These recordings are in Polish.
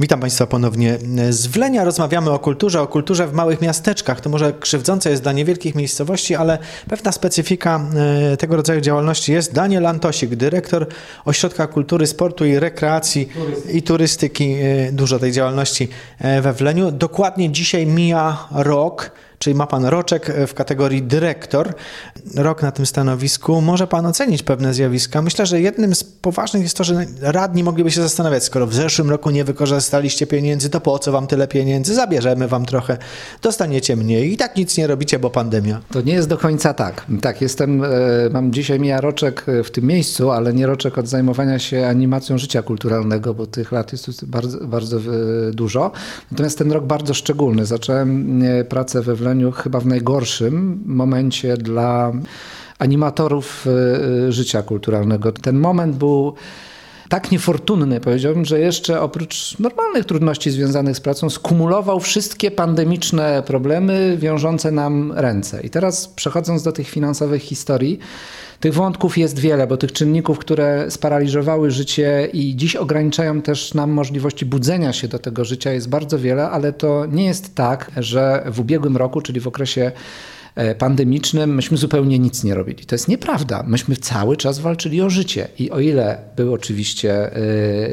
Witam Państwa ponownie z Wlenia. Rozmawiamy o kulturze, o kulturze w małych miasteczkach. To może krzywdzące jest dla niewielkich miejscowości, ale pewna specyfika e, tego rodzaju działalności jest. Daniel Antosik, dyrektor Ośrodka Kultury, Sportu i Rekreacji turystyki. i Turystyki. E, dużo tej działalności e, we Wleniu. Dokładnie dzisiaj mija rok czyli ma Pan roczek w kategorii dyrektor, rok na tym stanowisku. Może Pan ocenić pewne zjawiska. Myślę, że jednym z poważnych jest to, że radni mogliby się zastanawiać, skoro w zeszłym roku nie wykorzystaliście pieniędzy, to po co Wam tyle pieniędzy? Zabierzemy Wam trochę, dostaniecie mniej i tak nic nie robicie, bo pandemia. To nie jest do końca tak. Tak, jestem, e, mam dzisiaj mija roczek w tym miejscu, ale nie roczek od zajmowania się animacją życia kulturalnego, bo tych lat jest bardzo, bardzo e, dużo. Natomiast ten rok bardzo szczególny. Zacząłem e, pracę we Chyba w najgorszym momencie dla animatorów e, życia kulturalnego. Ten moment był tak niefortunny, powiedziałbym, że jeszcze oprócz normalnych trudności związanych z pracą, skumulował wszystkie pandemiczne problemy wiążące nam ręce. I teraz przechodząc do tych finansowych historii, tych wątków jest wiele, bo tych czynników, które sparaliżowały życie i dziś ograniczają też nam możliwości budzenia się do tego życia jest bardzo wiele, ale to nie jest tak, że w ubiegłym roku, czyli w okresie e, pandemicznym myśmy zupełnie nic nie robili. To jest nieprawda. Myśmy cały czas walczyli o życie i o ile były oczywiście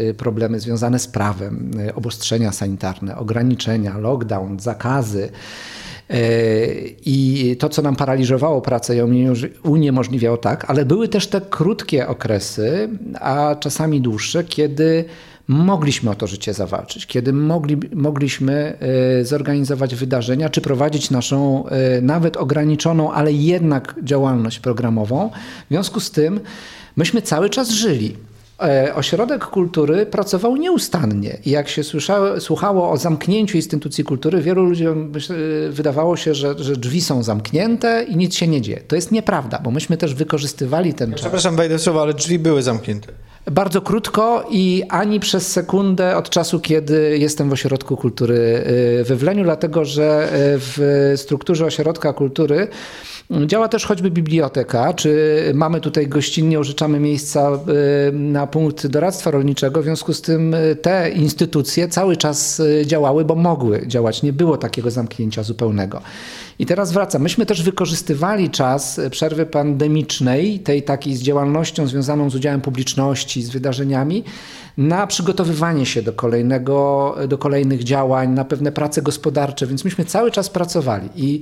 e, problemy związane z prawem, e, obostrzenia sanitarne, ograniczenia, lockdown, zakazy, i to, co nam paraliżowało pracę, ją uniemożliwiało tak, ale były też te krótkie okresy, a czasami dłuższe, kiedy mogliśmy o to życie zawalczyć, kiedy mogli, mogliśmy e, zorganizować wydarzenia, czy prowadzić naszą e, nawet ograniczoną, ale jednak działalność programową. W związku z tym myśmy cały czas żyli. E, ośrodek Kultury pracował nieustannie i jak się słyszało, słuchało o zamknięciu instytucji kultury, wielu ludziom wydawało się, że, że, drzwi są zamknięte i nic się nie dzieje. To jest nieprawda, bo myśmy też wykorzystywali ten czas. Przepraszam, wejdę słowo, ale drzwi były zamknięte. Bardzo krótko i ani przez sekundę od czasu, kiedy jestem w Ośrodku Kultury e, we Wleniu, dlatego że e, w strukturze Ośrodka Kultury Działa też choćby biblioteka, czy mamy tutaj gościnnie użyczamy miejsca y, na punkt doradztwa rolniczego, w związku z tym y, te instytucje cały czas y, działały, bo mogły działać. Nie było takiego zamknięcia zupełnego. I teraz wracam. Myśmy też wykorzystywali czas przerwy pandemicznej, tej takiej z działalnością związaną z udziałem publiczności, z wydarzeniami, na przygotowywanie się do, kolejnego, do kolejnych działań, na pewne prace gospodarcze, więc myśmy cały czas pracowali. I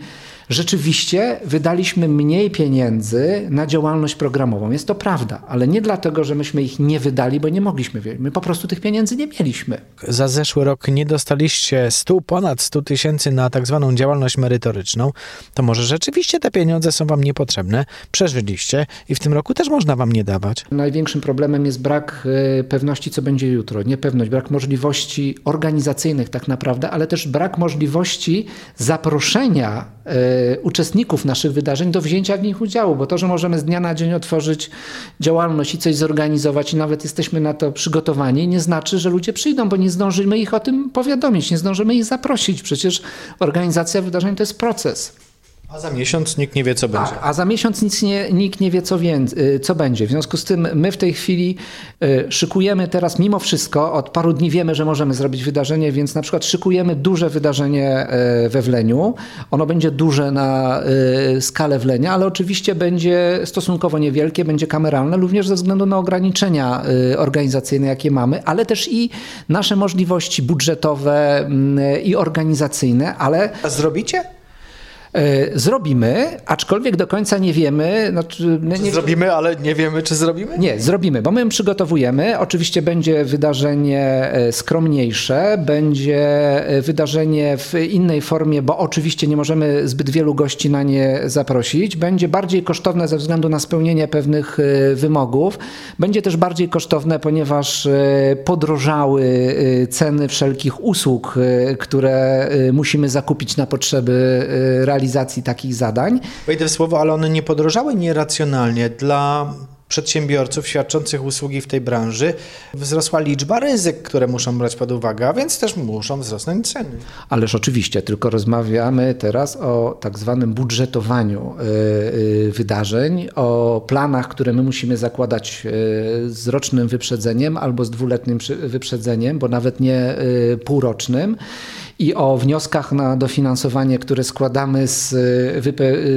rzeczywiście wydaliśmy mniej pieniędzy na działalność programową. Jest to prawda, ale nie dlatego, że myśmy ich nie wydali, bo nie mogliśmy. My po prostu tych pieniędzy nie mieliśmy. Za zeszły rok nie dostaliście 100, ponad 100 tysięcy na tak zwaną działalność merytoryczną. To może rzeczywiście te pieniądze są wam niepotrzebne, przeżyliście i w tym roku też można wam nie dawać. Największym problemem jest brak e, pewności, co będzie jutro, niepewność, brak możliwości organizacyjnych tak naprawdę, ale też brak możliwości zaproszenia e, uczestników naszych wydarzeń do wzięcia w nich udziału, bo to, że możemy z dnia na dzień otworzyć działalność i coś zorganizować i nawet jesteśmy na to przygotowani, nie znaczy, że ludzie przyjdą, bo nie zdążymy ich o tym powiadomić, nie zdążymy ich zaprosić. Przecież organizacja wydarzeń to jest proces. A za miesiąc nikt nie wie, co tak, będzie. A za miesiąc nic nie, nikt nie wie, co, wie, y, co będzie. W związku z tym my w tej chwili y, szykujemy teraz mimo wszystko, od paru dni wiemy, że możemy zrobić wydarzenie, więc na przykład szykujemy duże wydarzenie y, we Wleniu. Ono będzie duże na skalę Wlenia, ale oczywiście będzie stosunkowo niewielkie, będzie kameralne, również ze względu na ograniczenia organizacyjne, jakie mamy, ale też i nasze możliwości budżetowe mm, i organizacyjne, ale... A zrobicie? E, zrobimy, aczkolwiek do końca nie wiemy. Znaczy, nie, zrobimy, ale nie wiemy, czy zrobimy? Nie, zrobimy, bo my przygotowujemy. Oczywiście będzie wydarzenie e, skromniejsze, będzie e, wydarzenie w innej formie, bo oczywiście nie możemy zbyt wielu gości na nie zaprosić. Będzie bardziej kosztowne ze względu na spełnienie pewnych wymogów. Będzie też bardziej kosztowne, ponieważ podrożały ceny wszelkich usług, które musimy zakupić na potrzeby realizacji realizacji takich zadań. Wejdę w słowo, ale one nie podrożały nieracjonalnie dla przedsiębiorców świadczących usługi w tej branży, wzrosła liczba ryzyk, które muszą brać pod uwagę, a więc też muszą wzrosnąć ceny. Ależ oczywiście, tylko rozmawiamy teraz o tak zwanym budżetowaniu wydarzeń, o planach, które my musimy zakładać z rocznym wyprzedzeniem albo z dwuletnim wyprzedzeniem, bo nawet nie półrocznym i o wnioskach na dofinansowanie, które składamy z,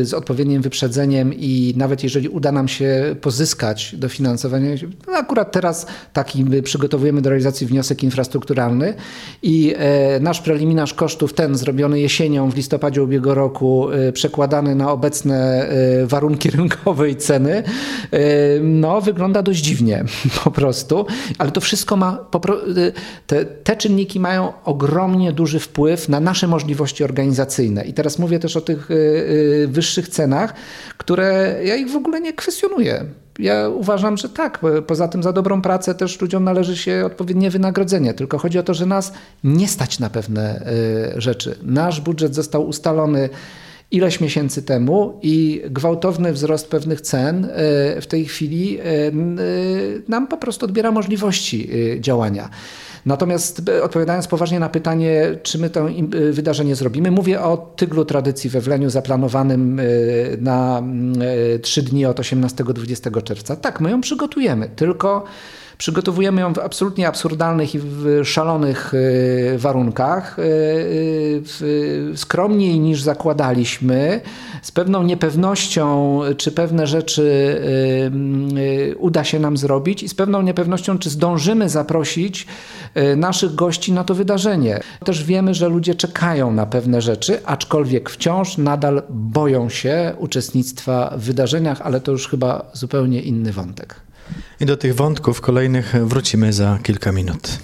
z, odpowiednim wyprzedzeniem i nawet jeżeli uda nam się pozyskać dofinansowanie, no akurat teraz taki przygotowujemy do realizacji wniosek infrastrukturalny i e, nasz preliminarz kosztów, ten zrobiony jesienią w listopadzie ubiegłego roku, e, przekładany na obecne e, warunki rynkowe i ceny, no wygląda dość dziwnie po prostu, ale to wszystko ma, te, te czynniki mają ogromnie duży wpływ wpływ na nasze możliwości organizacyjne. I teraz mówię też o tych y, y, wyższych cenach, które ja ich w ogóle nie kwestionuję. Ja uważam, że tak. Poza tym za dobrą pracę też ludziom należy się odpowiednie wynagrodzenie. Tylko chodzi o to, że nas nie stać na pewne y, rzeczy. Nasz budżet został ustalony ileś miesięcy temu i gwałtowny wzrost pewnych cen w tej chwili nam po prostu odbiera możliwości działania. Natomiast e, odpowiadając poważnie na pytanie, czy my to e, wydarzenie zrobimy, mówię o tyglu tradycji we Wleniu zaplanowanym e, na trzy dni od 18-20 czerwca. Tak, my ją przygotujemy, tylko Przygotowujemy ją w absolutnie absurdalnych i w szalonych y, warunkach, y, y, skromniej niż zakładaliśmy, z pewną niepewnością, czy pewne rzeczy uda się nam zrobić i z pewną niepewnością, czy zdążymy zaprosić naszych gości na to wydarzenie. Też wiemy, że ludzie czekają na pewne rzeczy, aczkolwiek wciąż nadal boją się uczestnictwa w wydarzeniach, ale to już chyba zupełnie inny wątek. I do tych wątków kolejnych wrócimy za kilka minut.